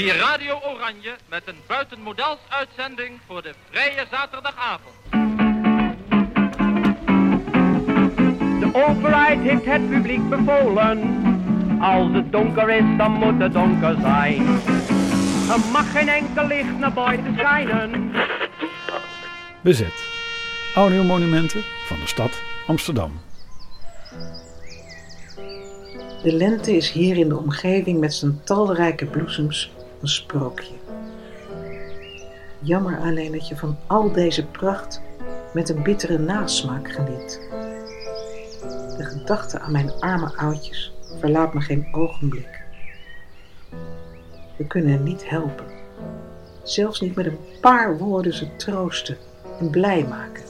Hier Radio Oranje met een buitenmodels uitzending voor de vrije zaterdagavond. De overheid heeft het publiek bevolen. Als het donker is, dan moet het donker zijn. Er mag geen enkel licht naar buiten schijnen. Bezet. Audiomonumenten van de stad Amsterdam. De lente is hier in de omgeving met zijn talrijke bloesems een sprookje. Jammer alleen dat je van al deze pracht met een bittere nasmaak geniet. De gedachte aan mijn arme oudjes verlaat me geen ogenblik. We kunnen hen niet helpen, zelfs niet met een paar woorden ze troosten en blij maken.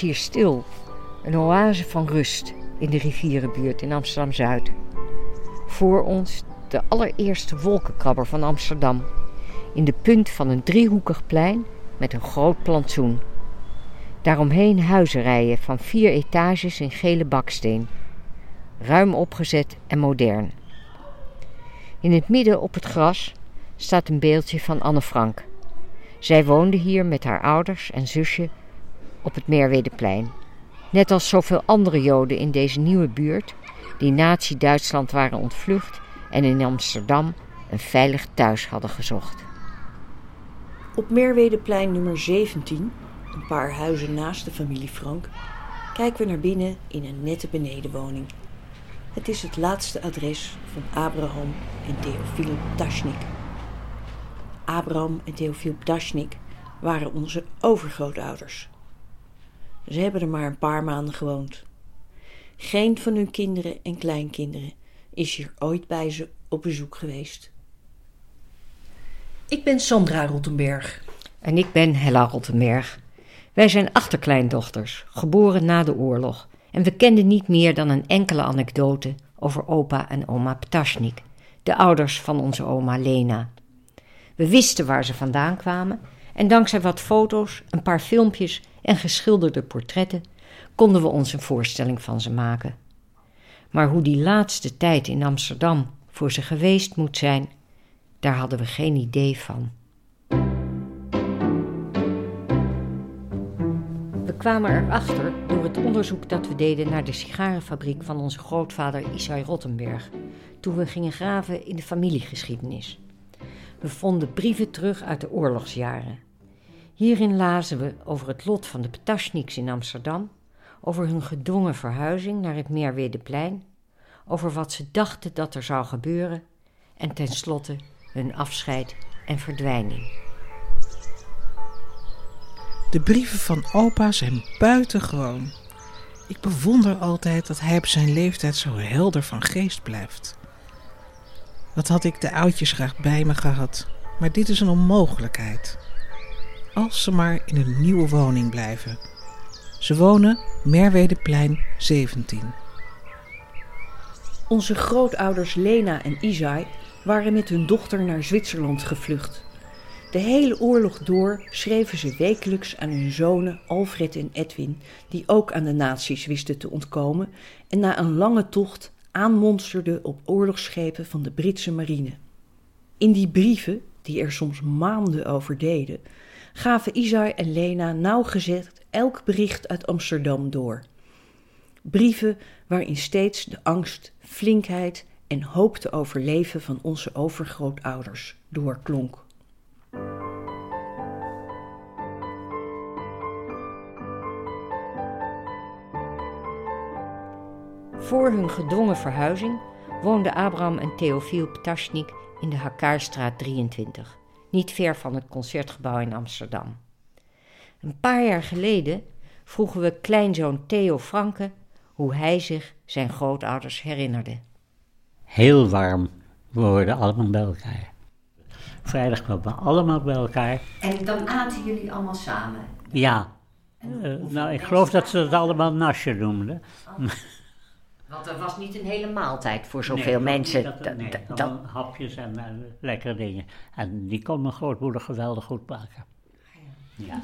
Hier stil, een oase van rust in de rivierenbuurt in Amsterdam-Zuid. Voor ons de allereerste wolkenkrabber van Amsterdam, in de punt van een driehoekig plein met een groot plantsoen. Daaromheen huizenrijen van vier etages in gele baksteen, ruim opgezet en modern. In het midden op het gras staat een beeldje van Anne Frank. Zij woonde hier met haar ouders en zusje op het Merwedeplein. Net als zoveel andere Joden in deze nieuwe buurt, die Nazi-Duitsland waren ontvlucht en in Amsterdam een veilig thuis hadden gezocht. Op Merwedeplein nummer 17, een paar huizen naast de familie Frank, kijken we naar binnen in een nette benedenwoning. Het is het laatste adres van Abraham en Theofiel Ptashnik. Abraham en Theofiel Ptashnik waren onze overgrootouders. Ze hebben er maar een paar maanden gewoond. Geen van hun kinderen en kleinkinderen is hier ooit bij ze op bezoek geweest. Ik ben Sandra Rottenberg. En ik ben Hella Rottenberg. Wij zijn achterkleindochters, geboren na de oorlog. En we kenden niet meer dan een enkele anekdote over opa en oma Ptashnik, de ouders van onze oma Lena. We wisten waar ze vandaan kwamen en dankzij wat foto's, een paar filmpjes en geschilderde portretten konden we ons een voorstelling van ze maken. Maar hoe die laatste tijd in Amsterdam voor ze geweest moet zijn, daar hadden we geen idee van. We kwamen erachter door het onderzoek dat we deden naar de sigarenfabriek van onze grootvader Isai Rottenberg, toen we gingen graven in de familiegeschiedenis. We vonden brieven terug uit de oorlogsjaren. Hierin lazen we over het lot van de Ptashniks in Amsterdam, over hun gedwongen verhuizing naar het Meerwedeplein, over wat ze dachten dat er zou gebeuren en tenslotte hun afscheid en verdwijning. De brieven van opa zijn buitengewoon. Ik bewonder altijd dat hij op zijn leeftijd zo helder van geest blijft. Wat had ik de oudjes graag bij me gehad, maar dit is een onmogelijkheid. Als ze maar in een nieuwe woning blijven. Ze wonen Merwedeplein 17. Onze grootouders Lena en Isai waren met hun dochter naar Zwitserland gevlucht. De hele oorlog door schreven ze wekelijks aan hun zonen Alfred en Edwin, die ook aan de nazi's wisten te ontkomen en na een lange tocht aanmonsterden op oorlogsschepen van de Britse marine. In die brieven, die er soms maanden over deden, gaven Isai en Lena nauwgezet elk bericht uit Amsterdam door. Brieven waarin steeds de angst, flinkheid en hoop te overleven van onze overgrootouders doorklonk. Voor hun gedwongen verhuizing woonden Abraham en Theofiel Ptashnik in de Hakaarstraat 23, niet ver van het concertgebouw in Amsterdam. Een paar jaar geleden vroegen we kleinzoon Theo Franke hoe hij zich zijn grootouders herinnerde. Heel warm. We hoorden allemaal bij elkaar. Vrijdag kwamen we allemaal bij elkaar. En dan aten jullie allemaal samen? Ja. Uh, nou, ik geloof dat ze het allemaal nasje noemden. Want er was niet een hele maaltijd voor zoveel nee, mensen. Dat, nee, dan hapjes en uh, lekkere dingen. En die kon mijn grootmoeder geweldig goed maken. Ja.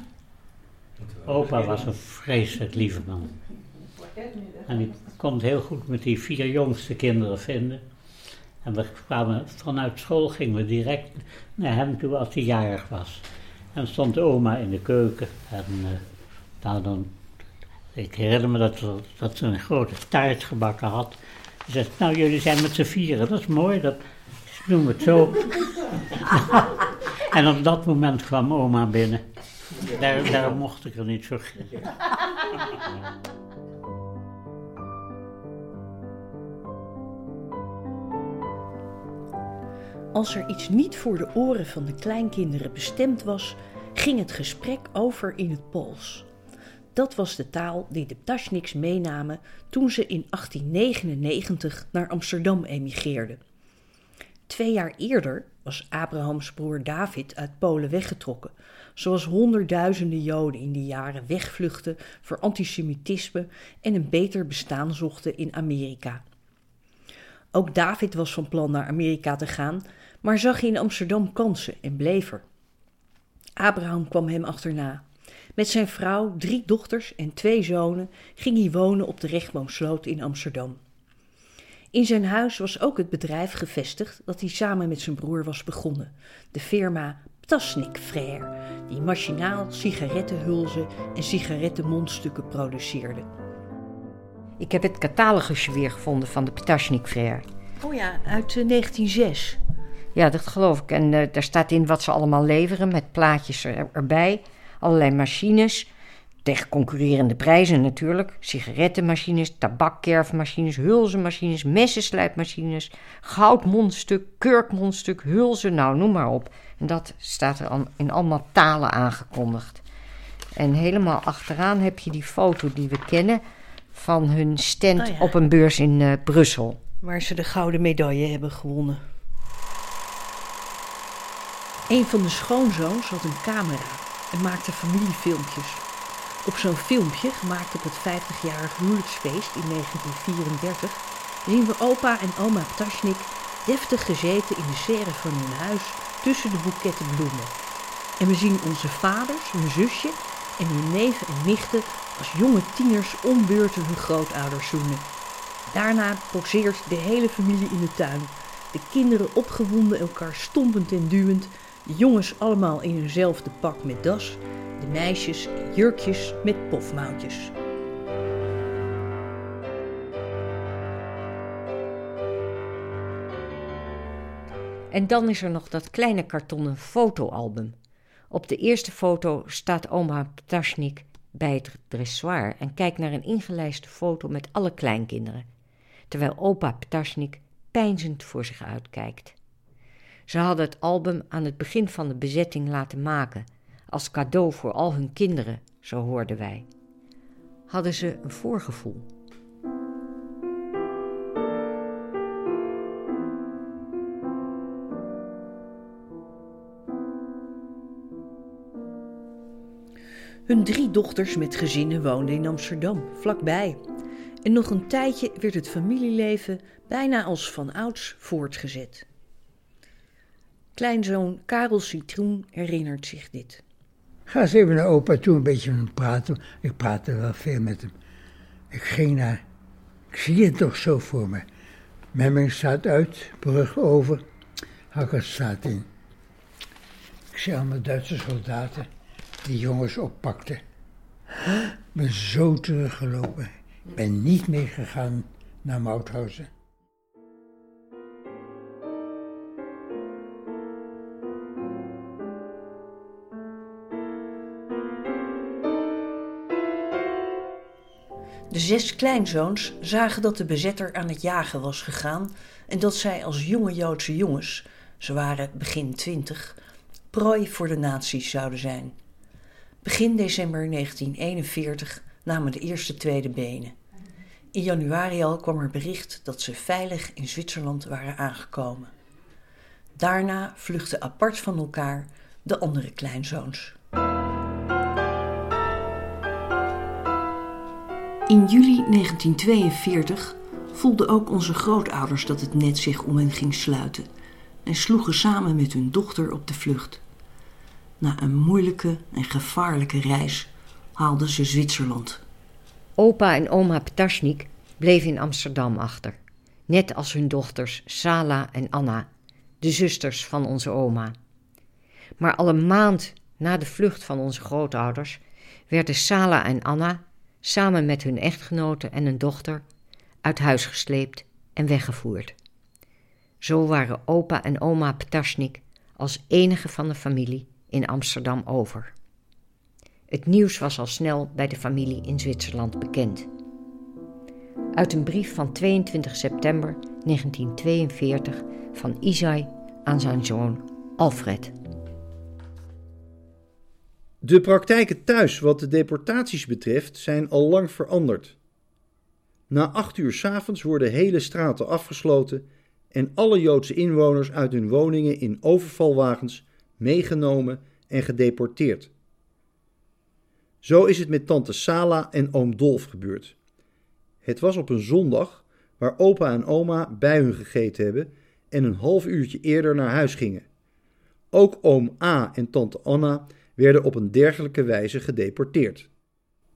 Opa was een vreselijk lieve man. En ik kon het heel goed met die vier jongste kinderen vinden. En we kwamen vanuit school gingen we direct naar hem toe als hij jarig was. En stond oma in de keuken. En uh, nou dan, ik herinner me dat, dat ze een grote taart gebakken had. Ze zei, nou jullie zijn met z'n vieren, dat is mooi, dat noemen we het zo. en op dat moment kwam oma binnen. Daar, daar mocht ik er niet zo. Als er iets niet voor de oren van de kleinkinderen bestemd was, ging het gesprek over in het Pools. Dat was de taal die de Ptashniks meenamen toen ze in 1899 naar Amsterdam emigreerden. Twee jaar eerder was Abrahams broer David uit Polen weggetrokken, zoals honderdduizenden Joden in die jaren wegvluchten voor antisemitisme en een beter bestaan zochten in Amerika. Ook David was van plan naar Amerika te gaan, maar zag in Amsterdam kansen en bleef er. Abraham kwam hem achterna. Met zijn vrouw, drie dochters en twee zonen ging hij wonen op de Rechtboomsloot in Amsterdam. In zijn huis was ook het bedrijf gevestigd dat hij samen met zijn broer was begonnen, de firma Ptasnik Frère, die machinaal sigarettenhulzen en sigarettenmondstukken produceerde. Ik heb het catalogusje weer gevonden van de Ptasnik Frère. Oh ja, uit 1906. Eh, ja, dat geloof ik. En uh, daar staat in wat ze allemaal leveren met plaatjes erbij. Allerlei machines. Tegen concurrerende prijzen natuurlijk. Sigarettenmachines, tabakkerfmachines, hulzenmachines, messenslijpmachines, goudmondstuk, kurkmondstuk, hulzen, nou noem maar op. En dat staat er in allemaal talen aangekondigd. En helemaal achteraan heb je die foto die we kennen van hun stand oh op een beurs in uh, Brussel. Waar ze de gouden medaille hebben gewonnen. Een van de schoonzoons had een camera en maakte familiefilmpjes. Op zo'n filmpje, gemaakt op het 50-jarig huwelijksfeest in 1934, zien we opa en oma Ptashnik deftig gezeten in de serre van hun huis tussen de boeketten bloemen. En we zien onze vaders, hun zusje en hun neven en nichten als jonge tieners ombeurten hun grootouders zoenen. Daarna poseert de hele familie in de tuin. De kinderen opgewonden elkaar stompend en duwend de jongens allemaal in hunzelfde pak met das, de meisjes in jurkjes met pofmouwtjes. En dan is er nog dat kleine kartonnen fotoalbum. Op de eerste foto staat oma Ptashnik bij het dressoir en kijkt naar een ingelijste foto met alle kleinkinderen, terwijl opa Ptashnik peinzend voor zich uitkijkt. Ze hadden het album aan het begin van de bezetting laten maken, als cadeau voor al hun kinderen, zo hoorden wij. Hadden ze een voorgevoel? Hun drie dochters met gezinnen woonden in Amsterdam, vlakbij. En nog een tijdje werd het familieleven bijna als van ouds voortgezet. Kleinzoon Karel Citroen herinnert zich dit. Ga eens even naar opa toe, een beetje met hem praten. Ik praatte wel veel met hem. Ik ging naar, ik zie het toch zo voor me. Memming staat uit, brug over, Hakker staat in. Ik zie allemaal Duitse soldaten die jongens oppakten. Ik ben zo teruggelopen. Ik ben niet meegegaan naar Mauthausen. De zes kleinzoons zagen dat de bezetter aan het jagen was gegaan en dat zij als jonge Joodse jongens, ze waren begin twintig, prooi voor de nazi's zouden zijn. Begin december 1941 namen de eerste tweede benen. In januari al kwam er bericht dat ze veilig in Zwitserland waren aangekomen. Daarna vluchtten apart van elkaar de andere kleinzoons. In juli 1942 voelden ook onze grootouders dat het net zich om hen ging sluiten en sloegen samen met hun dochter op de vlucht. Na een moeilijke en gevaarlijke reis haalden ze Zwitserland. Opa en oma Ptashnik bleven in Amsterdam achter, net als hun dochters Sala en Anna, de zusters van onze oma. Maar al een maand na de vlucht van onze grootouders werden Sala en Anna samen met hun echtgenoten en een dochter uit huis gesleept en weggevoerd. Zo waren opa en oma Ptashnik als enige van de familie in Amsterdam over. Het nieuws was al snel bij de familie in Zwitserland bekend. Uit een brief van 22 september 1942 van Isai aan zijn zoon Alfred. De praktijken thuis wat de deportaties betreft zijn al lang veranderd. Na acht uur s'avonds worden hele straten afgesloten en alle Joodse inwoners uit hun woningen in overvalwagens meegenomen en gedeporteerd. Zo is het met tante Sala en oom Dolf gebeurd. Het was op een zondag waar opa en oma bij hun gegeten hebben en een half uurtje eerder naar huis gingen. Ook oom A en tante Anna werden op een dergelijke wijze gedeporteerd.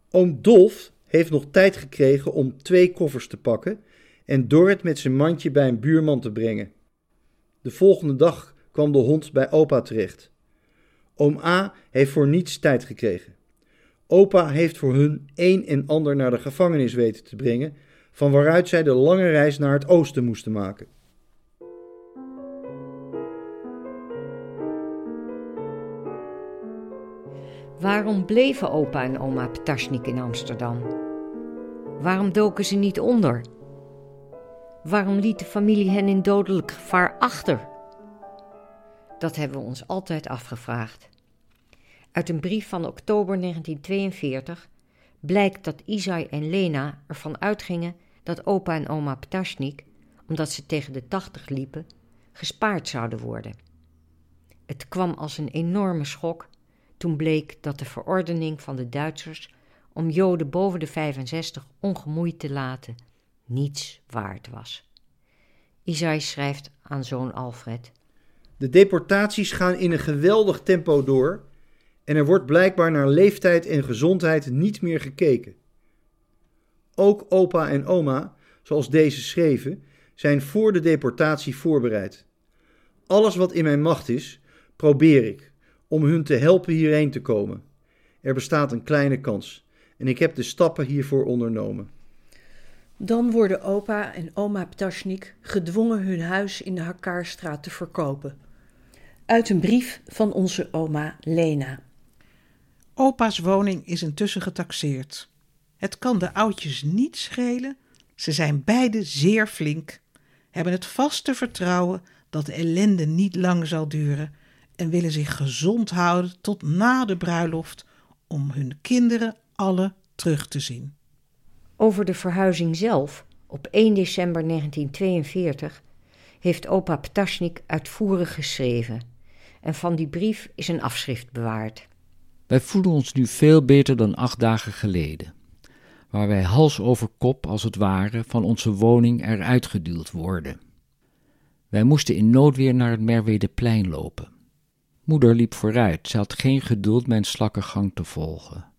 Oom Dolf heeft nog tijd gekregen om twee koffers te pakken en Dorrit met zijn mandje bij een buurman te brengen. De volgende dag kwam de hond bij opa terecht. Oom A heeft voor niets tijd gekregen. Opa heeft voor hun een en ander naar de gevangenis weten te brengen, van waaruit zij de lange reis naar het oosten moesten maken. Waarom bleven opa en oma Ptashnik in Amsterdam? Waarom doken ze niet onder? Waarom liet de familie hen in dodelijk gevaar achter? Dat hebben we ons altijd afgevraagd. Uit een brief van oktober 1942 blijkt dat Isai en Lena ervan uitgingen dat opa en oma Ptashnik, omdat ze tegen de tachtig liepen, gespaard zouden worden. Het kwam als een enorme schok toen bleek dat de verordening van de Duitsers om Joden boven de 65 ongemoeid te laten niets waard was. Isai schrijft aan zoon Alfred: De deportaties gaan in een geweldig tempo door en er wordt blijkbaar naar leeftijd en gezondheid niet meer gekeken. Ook opa en oma, zoals deze schreven, zijn voor de deportatie voorbereid. Alles wat in mijn macht is, probeer ik om hun te helpen hierheen te komen. Er bestaat een kleine kans en ik heb de stappen hiervoor ondernomen. Dan worden opa en oma Ptashnik gedwongen hun huis in de Hakkaarstraat te verkopen. Uit een brief van onze oma Lena. Opa's woning is intussen getaxeerd. Het kan de oudjes niet schelen. Ze zijn beide zeer flink, hebben het vaste vertrouwen dat de ellende niet lang zal duren en willen zich gezond houden tot na de bruiloft om hun kinderen alle terug te zien. Over de verhuizing zelf, op 1 december 1942, heeft opa Ptashnik uitvoerig geschreven. En van die brief is een afschrift bewaard. Wij voelen ons nu veel beter dan acht dagen geleden, waar wij hals over kop, als het ware, van onze woning eruit geduwd worden. Wij moesten in noodweer naar het Merwedeplein lopen. Moeder liep vooruit, ze had geen geduld mijn slakkengang te volgen.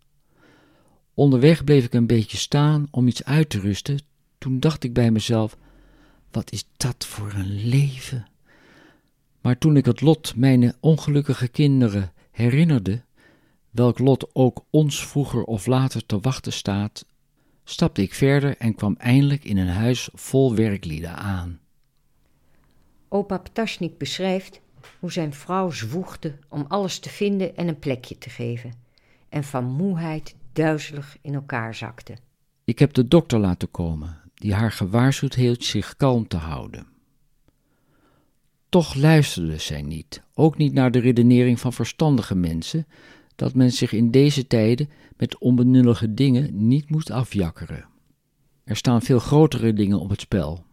Onderweg bleef ik een beetje staan om iets uit te rusten. Toen dacht ik bij mezelf: wat is dat voor een leven? Maar toen ik het lot mijn ongelukkige kinderen herinnerde, welk lot ook ons vroeger of later te wachten staat, stapte ik verder en kwam eindelijk in een huis vol werklieden aan. Opa Ptashnik beschrijft hoe zijn vrouw zwoegde om alles te vinden en een plekje te geven, en van moeheid duizelig in elkaar zakte. Ik heb de dokter laten komen, die haar gewaarschuwd heeft zich kalm te houden. Toch luisterde zij niet, ook niet naar de redenering van verstandige mensen, dat men zich in deze tijden met onbenullige dingen niet moest afjakkeren. Er staan veel grotere dingen op het spel.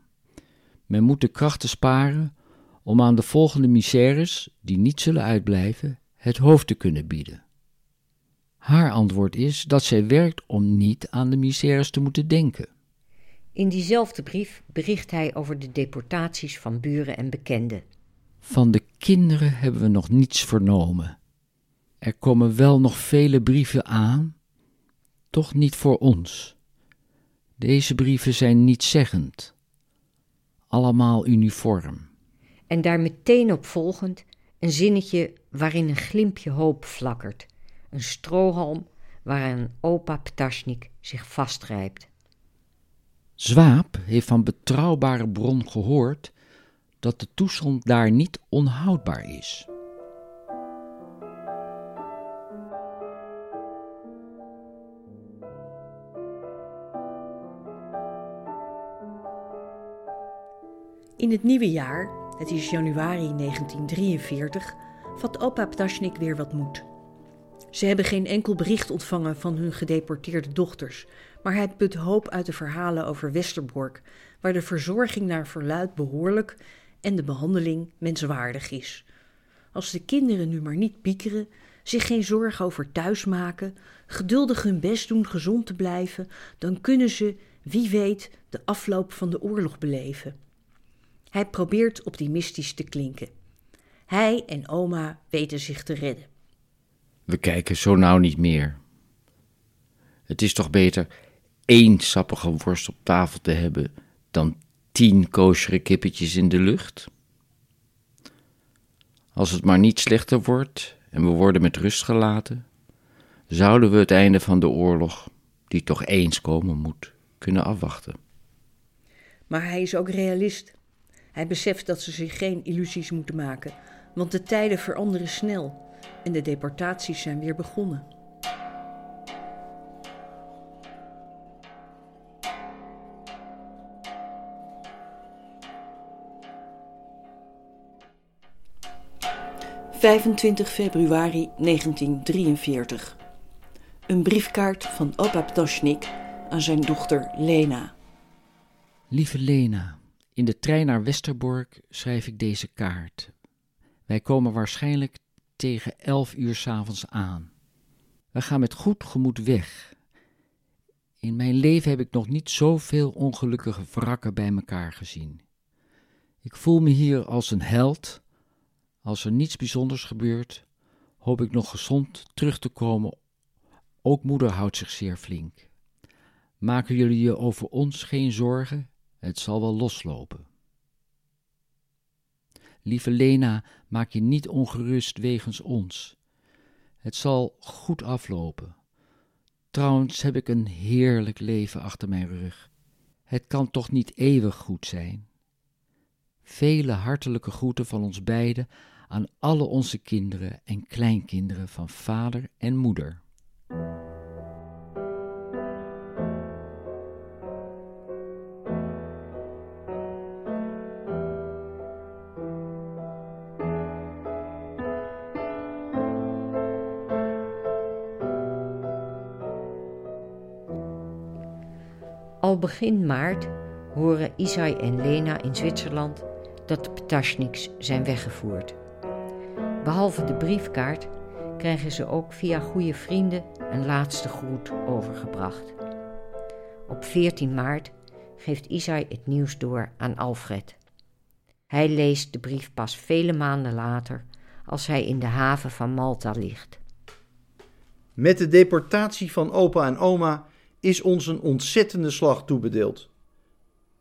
Men moet de krachten sparen om aan de volgende misères, die niet zullen uitblijven, het hoofd te kunnen bieden. Haar antwoord is dat zij werkt om niet aan de misères te moeten denken. In diezelfde brief bericht hij over de deportaties van buren en bekenden. Van de kinderen hebben we nog niets vernomen. Er komen wel nog vele brieven aan, toch niet voor ons. Deze brieven zijn nietszeggend, allemaal uniform. En daar meteen op volgend een zinnetje waarin een glimpje hoop flakkert. Een strohalm waaraan opa Ptasnik zich vastgrijpt. Zwaap heeft van betrouwbare bron gehoord dat de toestand daar niet onhoudbaar is. In het nieuwe jaar, het is januari 1943, vat opa Ptasnik weer wat moed. Ze hebben geen enkel bericht ontvangen van hun gedeporteerde dochters, maar hij put hoop uit de verhalen over Westerbork, waar de verzorging naar verluid behoorlijk en de behandeling menswaardig is. Als de kinderen nu maar niet piekeren, zich geen zorgen over thuis maken, geduldig hun best doen gezond te blijven, dan kunnen ze, wie weet, de afloop van de oorlog beleven. Hij probeert optimistisch te klinken. Hij en oma weten zich te redden. We kijken zo nauw niet meer. Het is toch beter één sappige worst op tafel te hebben dan tien koosjere kippetjes in de lucht? Als het maar niet slechter wordt en we worden met rust gelaten, zouden we het einde van de oorlog, die toch eens komen moet, kunnen afwachten. Maar hij is ook realist. Hij beseft dat ze zich geen illusies moeten maken, want de tijden veranderen snel en de deportaties zijn weer begonnen. ...25 februari 1943. Een briefkaart van opa Ptoschnik aan zijn dochter Lena. Lieve Lena, in de trein naar Westerbork schrijf ik deze kaart. Wij komen waarschijnlijk tegen elf uur s'avonds aan. We gaan met goed gemoed weg. In mijn leven heb ik nog niet zoveel ongelukkige wrakken bij elkaar gezien. Ik voel me hier als een held. Als er niets bijzonders gebeurt, hoop ik nog gezond terug te komen. Ook moeder houdt zich zeer flink. Maken jullie je over ons geen zorgen? Het zal wel loslopen. Lieve Lena, maak je niet ongerust wegens ons. Het zal goed aflopen. Trouwens heb ik een heerlijk leven achter mijn rug. Het kan toch niet eeuwig goed zijn? Vele hartelijke groeten van ons beiden aan alle onze kinderen en kleinkinderen van vader en moeder. Al begin maart horen Isai en Lena in Zwitserland dat de Ptaschniks zijn weggevoerd. Behalve de briefkaart krijgen ze ook via goede vrienden een laatste groet overgebracht. Op 14 maart geeft Isai het nieuws door aan Alfred. Hij leest de brief pas vele maanden later als hij in de haven van Malta ligt. Met de deportatie van opa en oma is ons een ontzettende slag toebedeeld.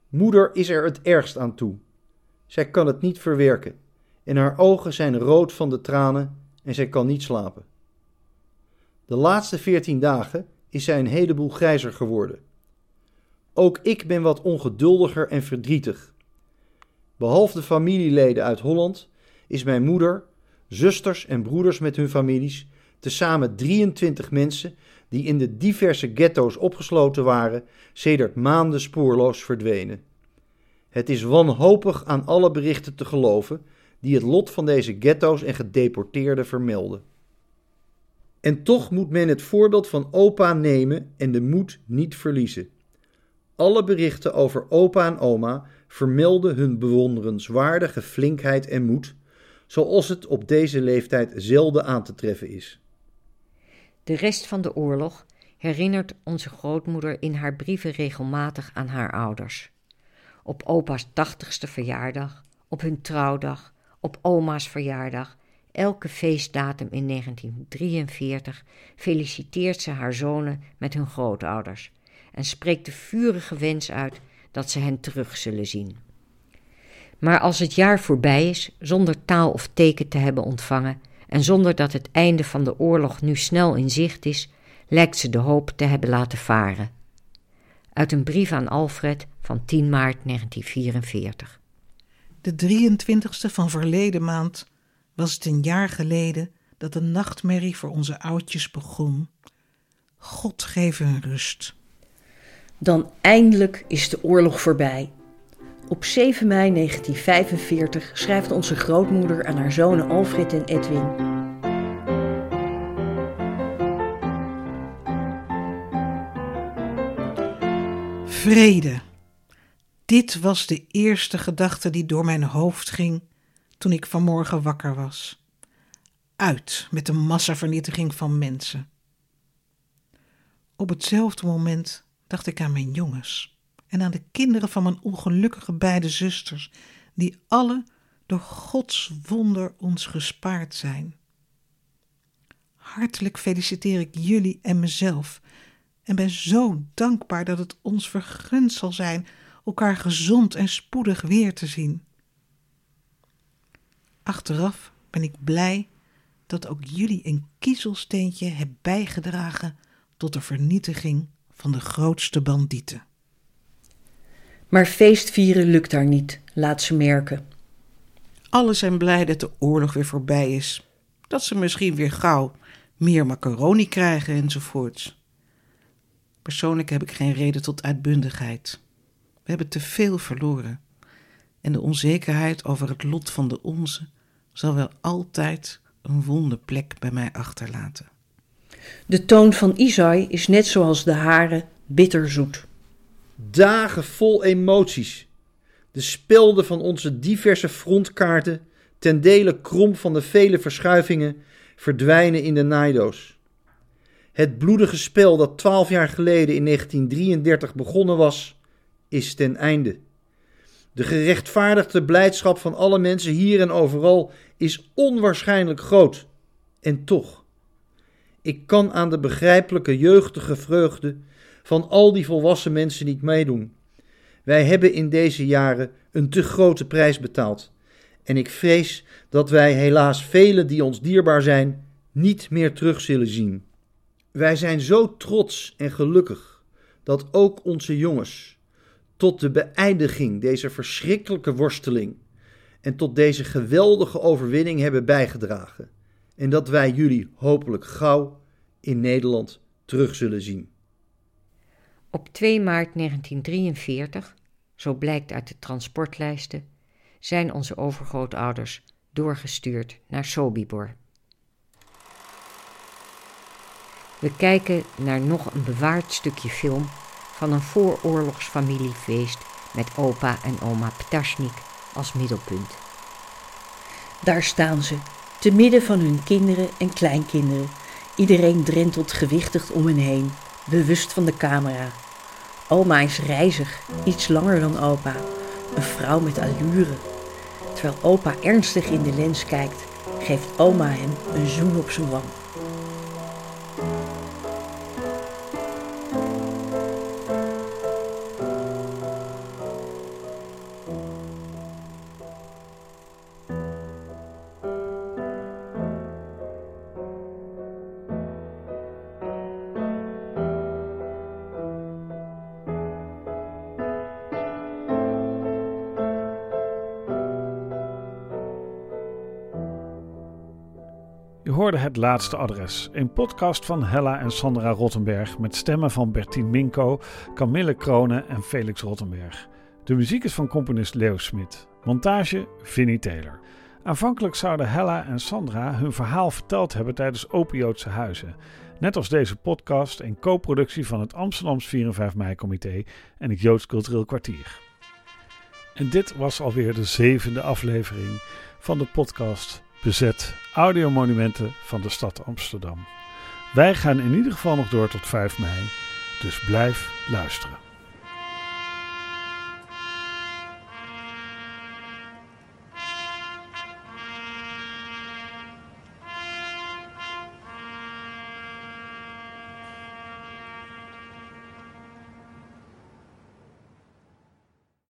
Moeder is er het ergst aan toe. Zij kan het niet verwerken en haar ogen zijn rood van de tranen en zij kan niet slapen. De laatste veertien dagen is zij een heleboel grijzer geworden. Ook ik ben wat ongeduldiger en verdrietig. Behalve de familieleden uit Holland is mijn moeder, zusters en broeders met hun families, tezamen 23 mensen die in de diverse ghetto's opgesloten waren, sedert maanden spoorloos verdwenen. Het is wanhopig aan alle berichten te geloven die het lot van deze ghetto's en gedeporteerden vermelden. En toch moet men het voorbeeld van opa nemen en de moed niet verliezen. Alle berichten over opa en oma vermelden hun bewonderenswaardige flinkheid en moed, zoals het op deze leeftijd zelden aan te treffen is. De rest van de oorlog herinnert onze grootmoeder in haar brieven regelmatig aan haar ouders. Op opa's tachtigste verjaardag, op hun trouwdag, op oma's verjaardag Elke feestdatum in 1943 feliciteert ze haar zonen met hun grootouders en spreekt de vurige wens uit dat ze hen terug zullen zien. Maar als het jaar voorbij is, zonder taal of teken te hebben ontvangen en zonder dat het einde van de oorlog nu snel in zicht is, lijkt ze de hoop te hebben laten varen. Uit een brief aan Alfred van 10 maart 1944. De 23ste van verleden maand was het een jaar geleden dat de nachtmerrie voor onze oudjes begon. God geef hun rust. Dan eindelijk is de oorlog voorbij. Op 7 mei 1945 schrijft onze grootmoeder aan haar zonen Alfred en Edwin. Vrede. Dit was de eerste gedachte die door mijn hoofd ging toen ik vanmorgen wakker was. Uit met de massavernietiging van mensen. Op hetzelfde moment dacht ik aan mijn jongens en aan de kinderen van mijn ongelukkige beide zusters, die alle door Gods wonder ons gespaard zijn. Hartelijk feliciteer ik jullie en mezelf en ben zo dankbaar dat het ons vergund zal zijn elkaar gezond en spoedig weer te zien. Achteraf ben ik blij dat ook jullie een kiezelsteentje hebben bijgedragen tot de vernietiging van de grootste bandieten. Maar feestvieren lukt daar niet, laat ze merken. Alle zijn blij dat de oorlog weer voorbij is. Dat ze misschien weer gauw meer macaroni krijgen enzovoorts. Persoonlijk heb ik geen reden tot uitbundigheid. We hebben te veel verloren. En de onzekerheid over het lot van de onze zal wel altijd een wonde plek bij mij achterlaten. De toon van Isai is net zoals de hare bitterzoet. Dagen vol emoties. De spelden van onze diverse frontkaarten, ten dele krom van de vele verschuivingen, verdwijnen in de naaidoos. Het bloedige spel dat twaalf jaar geleden in 1933 begonnen was, is ten einde. De gerechtvaardigde blijdschap van alle mensen hier en overal is onwaarschijnlijk groot. En toch, ik kan aan de begrijpelijke jeugdige vreugde van al die volwassen mensen niet meedoen. Wij hebben in deze jaren een te grote prijs betaald. En ik vrees dat wij helaas velen die ons dierbaar zijn, niet meer terug zullen zien. Wij zijn zo trots en gelukkig dat ook onze jongens tot de beëindiging deze verschrikkelijke worsteling en tot deze geweldige overwinning hebben bijgedragen. En dat wij jullie hopelijk gauw in Nederland terug zullen zien. Op 2 maart 1943, zo blijkt uit de transportlijsten, zijn onze overgrootouders doorgestuurd naar Sobibor. We kijken naar nog een bewaard stukje film van een vooroorlogsfamiliefeest met opa en oma Ptaschnik als middelpunt. Daar staan ze, te midden van hun kinderen en kleinkinderen. Iedereen drentelt gewichtig om hen heen, bewust van de camera. Oma is reizig, iets langer dan opa. Een vrouw met allure. Terwijl opa ernstig in de lens kijkt, geeft oma hem een zoen op zijn wang. Het laatste adres, een podcast van Hella en Sandra Rottenberg met stemmen van Bertien Minko, Camille Kronen en Felix Rottenberg. De muziek is van componist Leo Smit. Montage Vinnie Taylor. Aanvankelijk zouden Hella en Sandra hun verhaal verteld hebben tijdens Opiootse Huizen. Net als deze podcast een co-productie van het Amsterdams 4 en 5 mei-comité en het Joods Cultureel Kwartier. En dit was alweer de zevende aflevering van de podcast Bezet Audiomonumenten van de stad Amsterdam. Wij gaan in ieder geval nog door tot 5 mei, dus blijf luisteren.